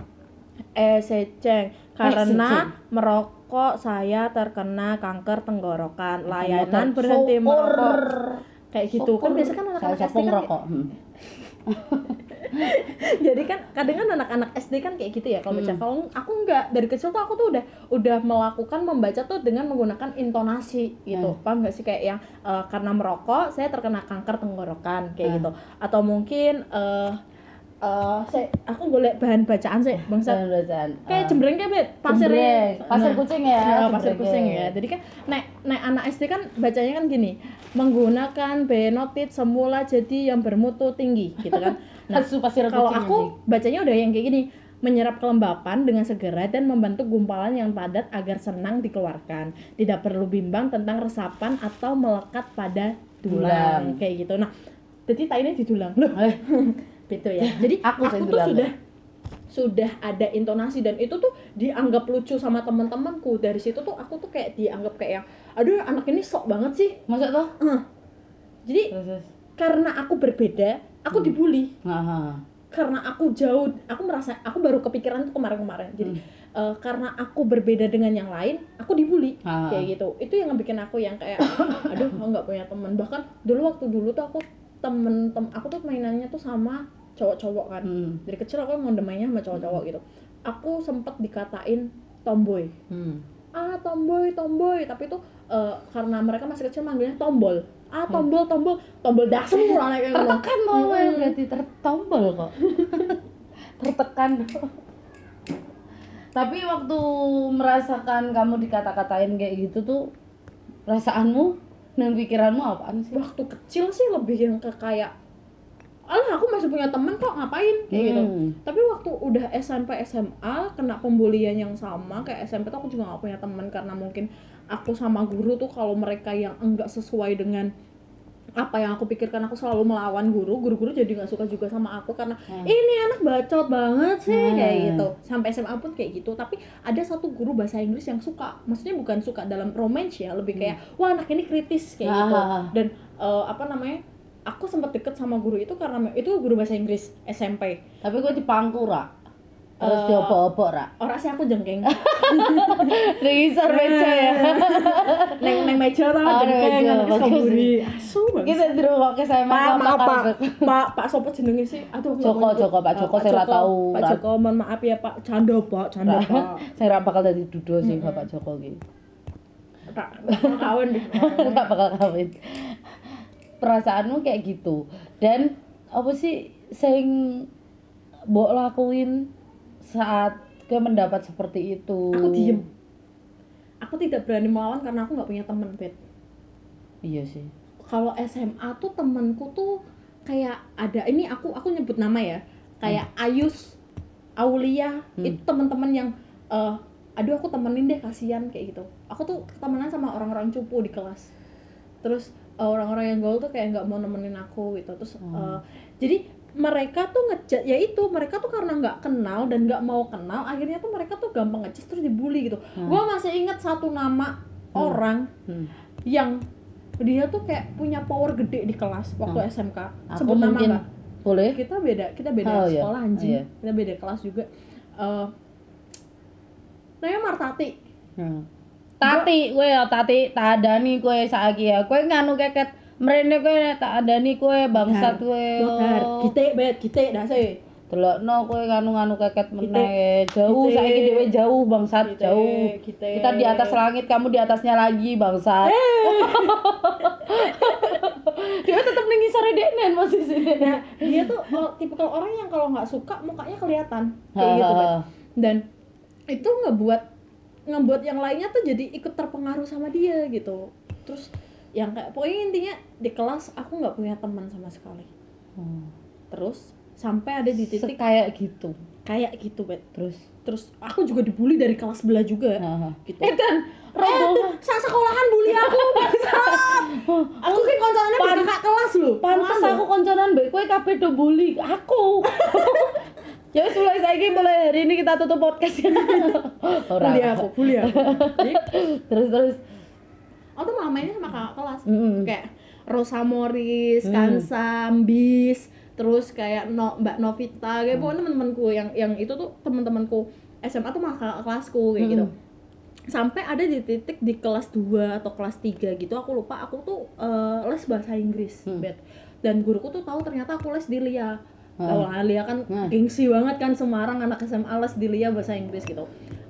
eh seceng karena merokok saya terkena kanker tenggorokan. Layanan berhenti merokok. Kayak gitu kan biasa kan anak-anak SD kan rokok hmm. jadi kan kadang kan anak-anak SD kan kayak gitu ya kalau baca. Hmm. kalau aku enggak dari kecil tuh aku tuh udah udah melakukan membaca tuh dengan menggunakan intonasi gitu. Hmm. paham gak sih? Kayak yang eh, karena merokok saya terkena kanker tenggorokan kayak Hmm. gitu. Atau mungkin eh eh saya aku golek bahan bacaan sih bangsat. Bahan bacaan. kayak Ah. jembreng kayak bet pasir Jembreng. Pasir kucing ya, Nah, pasir kucing ya. jadi kan nek nek anak SD kan bacanya kan gini menggunakan benotit semula jadi yang bermutu tinggi gitu kan. Nah kalau aku bacanya udah yang kayak gini menyerap kelembapan dengan segera dan membentuk gumpalan yang padat agar senang dikeluarkan. Tidak perlu bimbang tentang resapan atau melekat pada Dulang. dulang. kayak gitu. Nah jadi tak ini didulang loh Eh, gitu ya. Jadi Aku aku, tuh sudah sudah ada intonasi dan itu tuh dianggap lucu sama teman-temanku dari situ tuh aku tuh kayak dianggap kayak yang aduh anak ini sok banget sih. Masuk tuh? jadi Terus, karena aku berbeda aku Hmm. dibully. Nah, ha. karena aku jauh aku merasa aku baru kepikiran tuh kemarin-kemarin. Jadi Hmm. eh, karena aku berbeda dengan yang lain aku dibully. Ah. kayak gitu. Itu yang bikin aku yang kayak aduh aku nggak punya teman bahkan dulu waktu dulu tuh aku temen tem aku tuh mainannya tuh sama cowok-cowok kan Hmm. dari kecil aku emang mainnya sama cowok-cowok gitu aku sempet dikatain tomboy Hmm. ah tomboy tomboy tapi itu eh, karena mereka masih kecil manggilnya tombol ah tombol tombol tombol dasu anak kayak gitu Tertekan Mm-mm. yang berarti tertombol kok. Tertekan. Tapi waktu merasakan kamu dikata-katain kayak gitu tuh perasaanmu dan pikiranmu apaan sih? waktu kecil sih lebih yang ke kayak alah aku masih punya temen kok ngapain kayak gitu Hmm. tapi waktu udah SMP SMA kena pembulian yang sama kayak SMP tuh aku juga gak punya temen karena mungkin aku sama guru tuh kalau mereka yang enggak sesuai dengan apa yang aku pikirkan aku selalu melawan guru guru-guru jadi nggak suka juga sama aku karena Hmm. ini anak bacot banget sih Hmm. kayak gitu sampai SMA pun kayak gitu tapi ada satu guru bahasa Inggris yang suka maksudnya bukan suka dalam romance ya lebih kayak wah anak ini kritis kayak gitu Hmm. Ah. dan eh, apa namanya aku sempat deket sama guru itu karena itu guru bahasa Inggris SMP Tapi gue dipangku ra. Terus Eh, diopo-opo ra. orang sih aku jengking Regisor meja ya. neng neng meja tau Oh, jengking bagus. kaburi asu banget Kita di rumah ke saya Pak, Pak, Pak. Pak, Sopo jenenge sih. Aduh, Joko. Joko, Pak Eh, Joko, saya nggak tahu. Pak Joko, mohon maaf ya Pak. Canda Pak, canda Pak. Saya ra bakal jadi dudo sih Bapak Joko gitu. Tak, kawan deh. Gak bakal kawin. Perasaanmu kayak gitu. Dan apa sih sing mbok lakuin saat ke mendapat seperti itu? Aku diem. Aku tidak berani melawan karena aku nggak punya temen, Bet. Iya sih. Kalau SMA tuh temenku tuh kayak ada ini aku aku nyebut nama ya. Kayak Ayus, Aulia, Hmm. itu teman-teman yang eh aduh aku temenin deh kasihan kayak gitu. Aku tuh temenan sama orang-orang cupu di kelas. Terus eh, orang-orang yang gaul tuh kayak nggak mau nemenin aku gitu. Terus Hmm. eh, jadi mereka tuh ngejat ya itu mereka tuh karena nggak kenal dan nggak mau kenal akhirnya tuh mereka tuh gampang ngejat terus dibully gitu. Hmm. Gua masih ingat satu nama Hmm. orang Hmm. yang dia tuh kayak punya power gede di kelas waktu SMK. Aku Sebut nama nggak? boleh kita beda kita beda Oh, iya. sekolah anjing Iya. kita beda kelas juga Eh namanya Martati Hmm. Tati kowe ya tati tak adani kowe saiki ya. Kowe nganu keket mrene kowe nek tak adani kowe bangsat kowe. Kita bet kita dah sih Delokno kowe nganu-nganu keket meneh. Jauh saiki dhewe jauh bangsat Kite, jauh. kite. Kita di atas langit, kamu di atasnya lagi bangsat. Dia tetep ning ngisore deknen masih sini. nah dia tuh oh, tipikal orang yang kalau nggak suka mukanya kelihatan kayak gitu Bet. dan itu ngebuat ngebuat yang lainnya tuh jadi ikut terpengaruh sama dia gitu terus yang kayak pokoknya intinya di kelas aku nggak punya teman sama sekali Hmm. terus sampai ada di titik kayak gitu. kayak gitu bet Terus terus aku juga dibully dari kelas sebelah juga Heeh. gitu Eh kan, Eh, tuh, sa sekolahan bully aku bangsat. aku kan koncolannya Pan- kakak kelas loh pantes Kelas aku konconan mbek kowe kabeh do bully aku. ya wis mulai saiki mulai hari ini kita tutup podcast. Ora. bully aku bully aku Terus terus. Aku tuh malah mainnya sama kakak kelas Mm-mm. kayak Rosa Morris, Hmm. Kansa, Bis, terus kayak no, Mbak Novita, kayak pokoknya teman-temanku yang yang itu tuh teman-temanku SMA tuh malah kakak kelasku kayak Hmm. gitu. Sampai ada di titik di kelas 2 atau kelas 3 gitu, aku lupa aku tuh eh, les bahasa Inggris, Hmm. Bet. Dan guruku tuh tahu ternyata aku les di Lia. Hmm. Tahu lah Lia kan Hmm. gengsi banget kan Semarang anak SMA les di Lia bahasa Inggris gitu.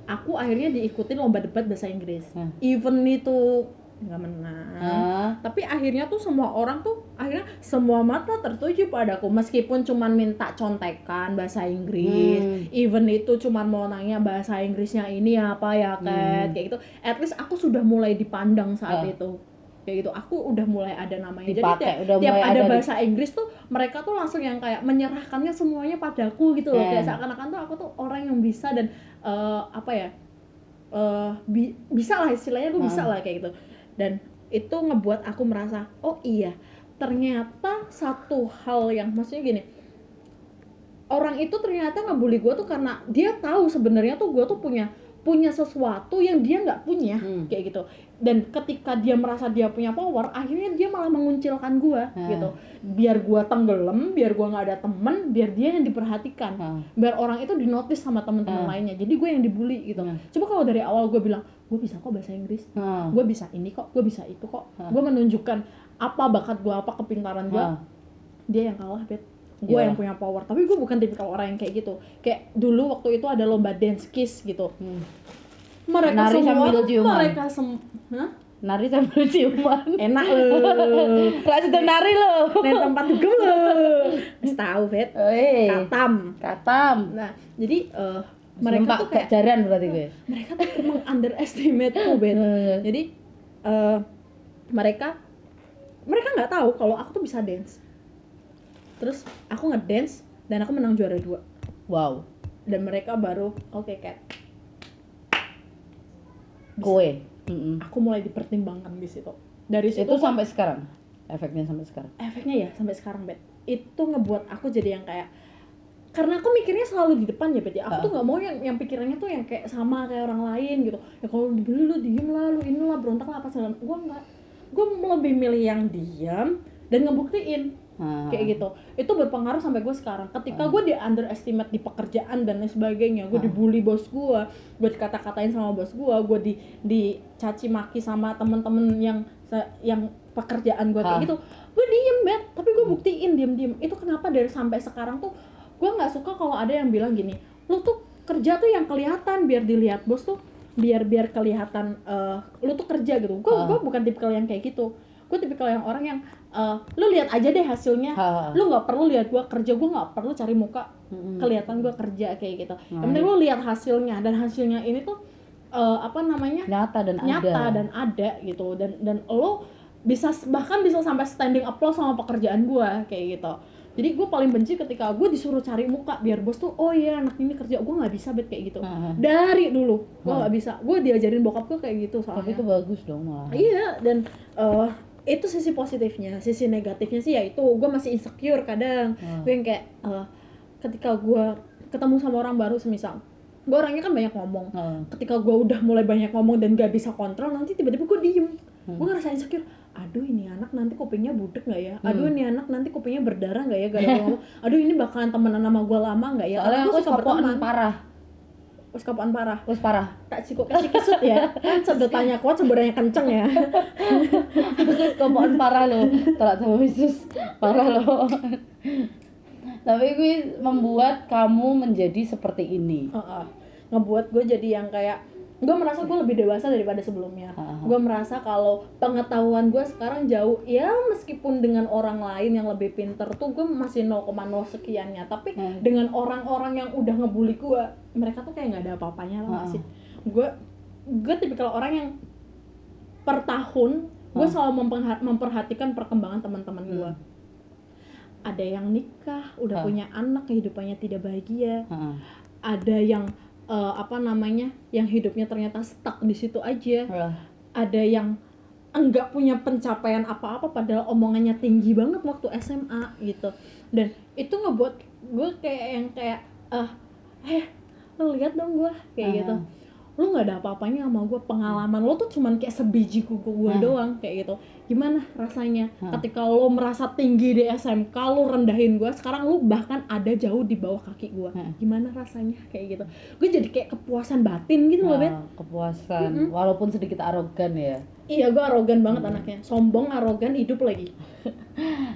Aku akhirnya diikutin lomba debat bahasa Inggris. Hmm. Even itu nggak menang Ah. tapi akhirnya tuh semua orang tuh akhirnya semua mata tertuju padaku meskipun cuman minta contekan bahasa Inggris Hmm. even itu cuman mau nanya bahasa Inggrisnya ini apa ya Kat kayak gitu at least aku sudah mulai dipandang saat Ah. itu kayak gitu aku udah mulai ada namanya jadi Dipakai, tiap, udah tiap ada ada di- bahasa Inggris tuh mereka tuh langsung yang kayak menyerahkannya semuanya padaku gitu loh Hmm. kayak seakan-akan tuh aku tuh orang yang bisa dan eh, apa ya eh bi- bisa lah istilahnya gue bisa Hmm. lah kayak gitu dan itu ngebuat aku merasa oh iya ternyata satu hal yang maksudnya gini orang itu ternyata ngebully gue tuh karena dia tahu sebenarnya tuh gue tuh punya punya sesuatu yang dia nggak punya Hmm. kayak gitu dan ketika dia merasa dia punya power akhirnya dia malah menguncilkan gue Hmm. gitu biar gue tenggelam biar gue nggak ada temen biar dia yang diperhatikan Ah. biar orang itu dinotis sama teman-teman Hmm. lainnya jadi gue yang dibully gitu Hmm. coba kalau dari awal gue bilang gue bisa kok bahasa Inggris Ah. gue bisa ini kok gue bisa itu kok Hah. gue menunjukkan apa bakat gue apa kepintaran gue Ah. dia yang kalah bet gue Iyalah. yang punya power tapi gue bukan tipikal orang yang kayak gitu kayak dulu waktu itu ada lomba dance kiss gitu Hmm. mereka Nari semua mereka sem Hah? Nari sambil ciuman. enak loh Lah situ nari lo. dan tempat dugem loh Wis tahu bet katam Katam. nah jadi eh, mereka tuh kayak jaran berarti gue. mereka tuh mengunderestimate ku bet Eh. jadi eh, mereka mereka nggak tahu kalau aku tuh bisa dance terus aku ngedance dan aku menang juara dua Wow. dan mereka baru oke Kat Kowe. Mm-mm. aku mulai dipertimbangkan di situ dari situ Itu sampai sekarang. Efeknya sampai sekarang. efeknya ya sampai sekarang bet itu ngebuat aku jadi yang kayak karena aku mikirnya selalu di depan ya ya aku tuh nggak mau yang yang pikirannya tuh yang kayak sama kayak orang lain gitu. Ya kalau dibeli lu diem lah lu inilah berontak lah apa segala gue nggak. Gue lebih milih yang diam dan ngebuktiin Ah. kayak gitu. Itu berpengaruh sampai gue sekarang. Ketika gue di underestimate di pekerjaan dan lain sebagainya gue dibully bos gue gue dikata-katain sama bos gue gue di dicaci maki sama temen-temen yang yang pekerjaan gue kayak Ah. gitu gue diem bet tapi gue buktiin diem-diem. Itu kenapa dari sampai sekarang tuh gue nggak suka kalau ada yang bilang gini lu tuh kerja tuh yang kelihatan biar dilihat bos tuh biar biar kelihatan eh, lu tuh kerja gitu. Gue Ah. gue bukan tipikal yang kayak gitu. Gue tipikal yang orang yang eh, lu lihat aja deh hasilnya. Ah. lu nggak perlu lihat gua kerja gua nggak perlu cari muka. Kelihatan gua kerja kayak gitu. Nah, yang penting lu lihat hasilnya dan hasilnya ini tuh eh, apa namanya? Nyata dan nyata ada. dan ada gitu. Dan dan lo bisa bahkan bisa sampai standing applause sama pekerjaan gua kayak gitu jadi gue paling benci ketika gue disuruh cari muka biar bos tuh oh iya anak ini kerja gue nggak bisa bet kayak gitu Ah. dari dulu gue nggak bisa gue diajarin bokap gue kayak gitu soalnya Tapi itu bagus dong malah. Iya dan eh, itu sisi positifnya, sisi negatifnya sih ya itu gue masih insecure kadang. Hmm. Gue yang kayak eh, ketika gue ketemu sama orang baru semisal, gue orangnya kan banyak ngomong. Ah. Ketika gue udah mulai banyak ngomong dan gak bisa kontrol, nanti tiba-tiba gue diem. Hmm. Gue ngerasa insecure. Aduh ini anak nanti kupingnya budek nggak ya? Hmm. aduh ini anak nanti kupingnya berdarah nggak ya? Gara ngomong aduh ini bakalan temenan sama gue lama nggak ya? Soalnya aku suka berteman. parah. Wes kapan parah. Wes parah. Tak cukup kasih kisut ya. Kan sedotannya kuat sebenarnya kenceng ya. Aku skopoan parah loh. Telat sama Yesus. Parah loh. Tapi gue membuat kamu menjadi seperti ini. Heeh. ngebuat gue jadi yang kayak gue merasa gue lebih dewasa daripada sebelumnya gue merasa kalau pengetahuan gue sekarang jauh ya meskipun dengan orang lain yang lebih pinter tuh gue masih 0,0 sekiannya tapi Hmm. dengan orang-orang yang udah ngebully gue mereka tuh kayak nggak ada apa-apanya lah Heeh. sih gue gue tipikal orang yang per tahun gue Hmm. selalu memperha- memperhatikan perkembangan teman-teman gue Hmm. ada yang nikah udah Hmm. punya anak kehidupannya tidak bahagia Heeh. ada yang eh, apa namanya yang hidupnya ternyata stuck di situ aja. Lah, ada yang enggak punya pencapaian apa-apa padahal omongannya tinggi banget waktu SMA gitu. Dan itu ngebuat gue kayak yang kayak ah eh lo lihat dong gue kayak Aha. gitu lu nggak ada apa-apanya sama gue pengalaman lo tuh cuman kayak sebiji kuku gue Hmm. doang kayak gitu. Gimana rasanya? Hmm. ketika lo merasa tinggi di SMK lo rendahin gue sekarang lo bahkan ada jauh di bawah kaki gue Hmm. gimana rasanya? Kayak gitu. Gue jadi kayak kepuasan batin gitu loh Bet nah, kepuasan. Mm-mm. walaupun sedikit arogan ya. Iya gue arogan banget Hmm. anaknya. Sombong arogan hidup lagi.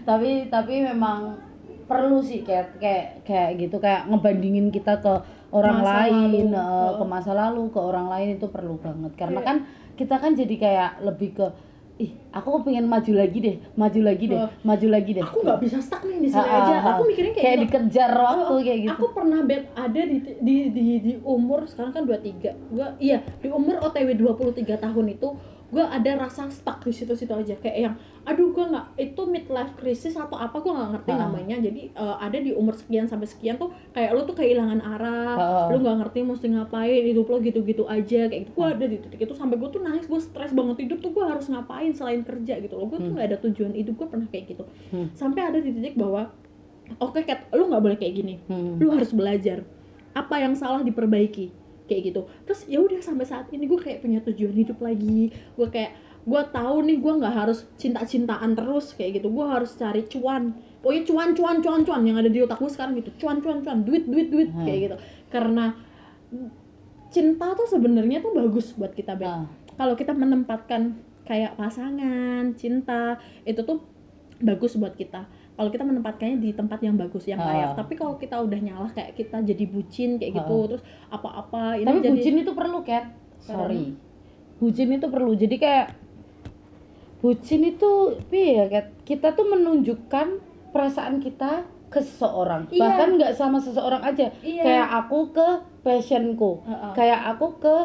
Tapi tapi memang perlu sih kayak kayak kayak gitu. Kayak ngebandingin kita ke orang Masa lain lalu. eh, ke masa lalu ke orang lain itu perlu banget karena Iya. kan kita kan jadi kayak lebih ke ih aku pengen maju lagi deh maju lagi deh Oh. maju lagi deh aku nggak bisa stuck nih di sini ha, aja aku mikirnya kayak, kayak gitu. dikejar waktu Oh, kayak gitu aku pernah bet ada di di di, di umur sekarang kan 23 gua iya di umur OTW 23 tahun itu gua ada rasa stuck di situ-situ aja kayak yang aduh gua nggak itu midlife crisis atau apa gua nggak ngerti Ha. namanya jadi eh, ada di umur sekian sampai sekian tuh kayak lu tuh kehilangan arah Ha. lu nggak ngerti mesti ngapain hidup lo gitu-gitu aja kayak gitu gua ada di titik itu sampai gua tuh nangis gua stres banget hidup tuh gua harus ngapain selain kerja gitu gua tuh Hmm. nggak ada tujuan hidup gua pernah kayak gitu Hmm. sampai ada di titik bahwa oke Kat, lu nggak boleh kayak gini Hmm. lu harus belajar apa yang salah diperbaiki kayak gitu. Terus ya udah sampai saat ini gue kayak punya tujuan hidup lagi. Gue kayak gue tahu nih gue nggak harus cinta-cintaan terus kayak gitu. Gue harus cari cuan. Pokoknya cuan cuan cuan cuan yang ada di otak gue sekarang gitu. Cuan cuan cuan. Duit duit duit Hmm. kayak gitu. Karena cinta tuh sebenarnya tuh bagus buat kita Ah, kalau kita menempatkan kayak pasangan cinta itu tuh bagus buat kita kalau kita menempatkannya di tempat yang bagus yang layak. Ah. tapi kalau kita udah nyalah kayak kita jadi bucin kayak gitu Ah. terus apa-apa ini tapi jadi bucin itu perlu Kat. Sorry. Bucin itu perlu. Jadi kayak bucin itu iya Kat? Kita tuh menunjukkan perasaan kita ke seseorang. Iya. bahkan nggak sama seseorang aja. Iya. Kayak aku ke passionku. Heeh. kayak aku ke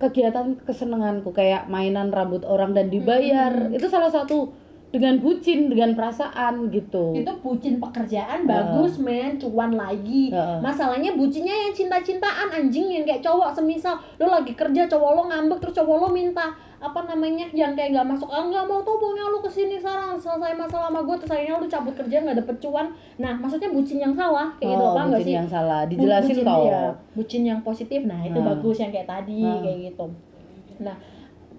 kegiatan kesenanganku. Kayak mainan rambut orang dan dibayar. Mm-mm. itu salah satu dengan bucin dengan perasaan gitu itu bucin pekerjaan bagus men cuan lagi Heeh. masalahnya bucinnya yang cinta-cintaan anjing yang kayak cowok semisal lo lagi kerja cowok lo ngambek terus cowok lo minta apa namanya yang kayak nggak masuk ah nggak mau tau pokoknya lo ke sini sekarang selesai masalah sama gue terus akhirnya lo cabut kerja nggak dapet cuan nah maksudnya bucin yang salah kayak gitu oh, apa nggak bucin sih yang salah Bu- dijelasin bucin, toh iya. bucin yang positif nah itu Nah. bagus yang kayak tadi Nah. kayak gitu nah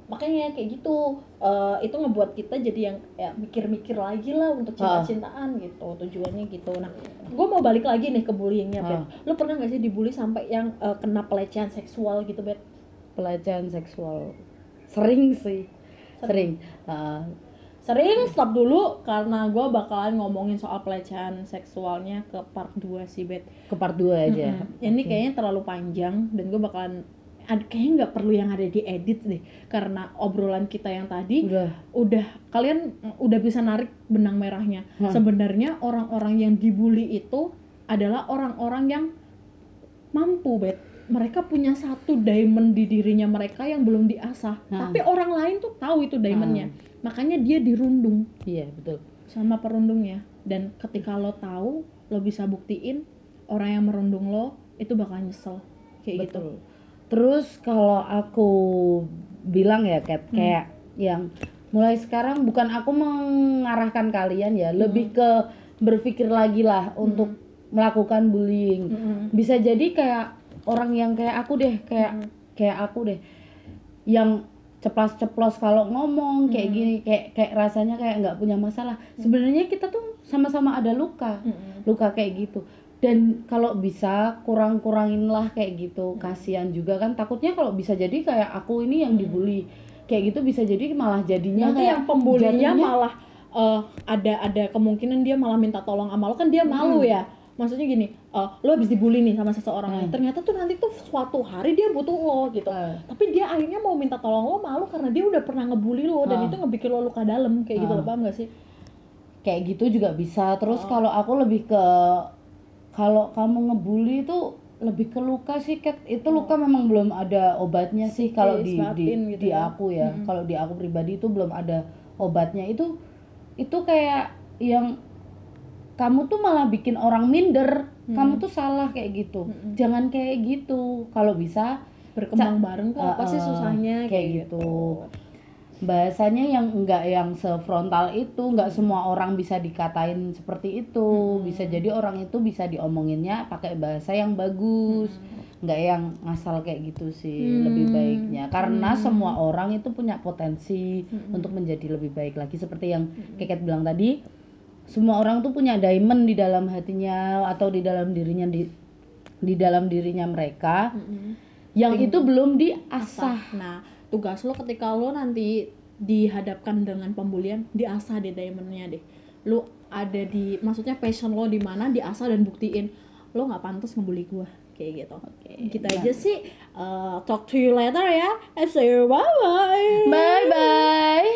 makanya kayak gitu eh, itu ngebuat kita jadi yang ya mikir-mikir lagi lah untuk cinta-cintaan gitu tujuannya gitu. Nah gue mau balik lagi nih ke bullyingnya bet Ah. lo pernah gak sih dibully sampai yang eh, kena pelecehan seksual gitu bet pelecehan seksual. Sering sih. Sering. Ah, sering stop dulu karena gue bakalan ngomongin soal pelecehan seksualnya ke part 2 sih bet ke part 2 aja. Mm-mm. Ini kayaknya terlalu panjang dan gue bakalan kayaknya nggak perlu yang ada di edit deh karena obrolan kita yang tadi udah udah kalian udah bisa narik benang merahnya. Hmm. Sebenarnya orang-orang yang dibully itu adalah orang-orang yang mampu bet. Mereka punya satu diamond di dirinya mereka yang belum diasah. Hmm. Tapi orang lain tuh tahu itu diamondnya. Makanya dia dirundung iya betul sama perundungnya. Dan ketika lo tahu, lo bisa buktiin orang yang merundung lo itu bakal nyesel kayak gitu. Terus kalau aku bilang ya Kat Hmm. kayak yang mulai sekarang bukan aku mengarahkan kalian ya Hmm. lebih ke berpikir lagi lah untuk melakukan bullying Mm-mm. bisa jadi kayak orang yang kayak aku deh kayak Mm. kayak aku deh yang ceplas-ceplos kalau ngomong kayak gini kayak kayak rasanya kayak nggak punya masalah sebenarnya kita tuh sama-sama ada luka Mm-mm. luka kayak gitu dan kalau bisa kurang-kurangin lah kayak gitu. Kasihan juga kan. Takutnya kalau bisa jadi kayak aku ini yang dibully. Kayak gitu bisa jadi malah jadinya Nanti kayak yang pembulinya malah eh, ada ada kemungkinan dia malah minta tolong sama lo. Kan dia malu ya. Maksudnya gini eh, lo habis dibully nih sama seseorang Hmm. ternyata tuh nanti tuh suatu hari dia butuh lo gitu. Eh. tapi dia akhirnya mau minta tolong lo malu karena dia udah pernah ngebully lo dan Ah. itu ngebikin lo luka dalam. Kayak gitu Ah. lo paham gak sih? Kayak gitu juga bisa. Terus Oh. kalau aku lebih ke kalau kamu ngebully itu lebih ke luka sih Kat. itu luka memang belum ada obatnya sih kalau di di, gitu di ya. aku ya Mm-mm. kalau di aku pribadi itu belum ada obatnya itu itu kayak yang kamu tuh malah bikin orang minder kamu tuh salah kayak gitu Mm-mm. jangan kayak gitu kalau bisa berkembang bareng kok apa sih susahnya kayak gitu. Bahasanya yang enggak yang sefrontal itu enggak semua orang bisa dikatain seperti itu. Bisa jadi orang itu bisa diomonginnya pakai bahasa yang bagus. Enggak yang ngasal kayak gitu sih Hmm. lebih baiknya. Karena semua orang itu punya potensi untuk menjadi lebih baik lagi. Seperti yang Keket bilang tadi semua orang tuh punya diamond di dalam hatinya atau di dalam dirinya di di dalam dirinya mereka. Mm-mm. yang itu belum diasah. Nah, tugas lo ketika lo nanti dihadapkan dengan pembulian, diasah deh diamondnya deh. Lo ada di, maksudnya passion lo di mana, diasah dan buktiin lo nggak pantas ngebully gua kayak gitu. Oke. Kita aja sih uh, talk to you later ya. I say bye bye. bye bye